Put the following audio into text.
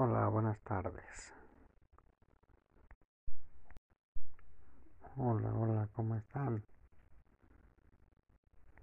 Hola, buenas tardes. Hola, hola,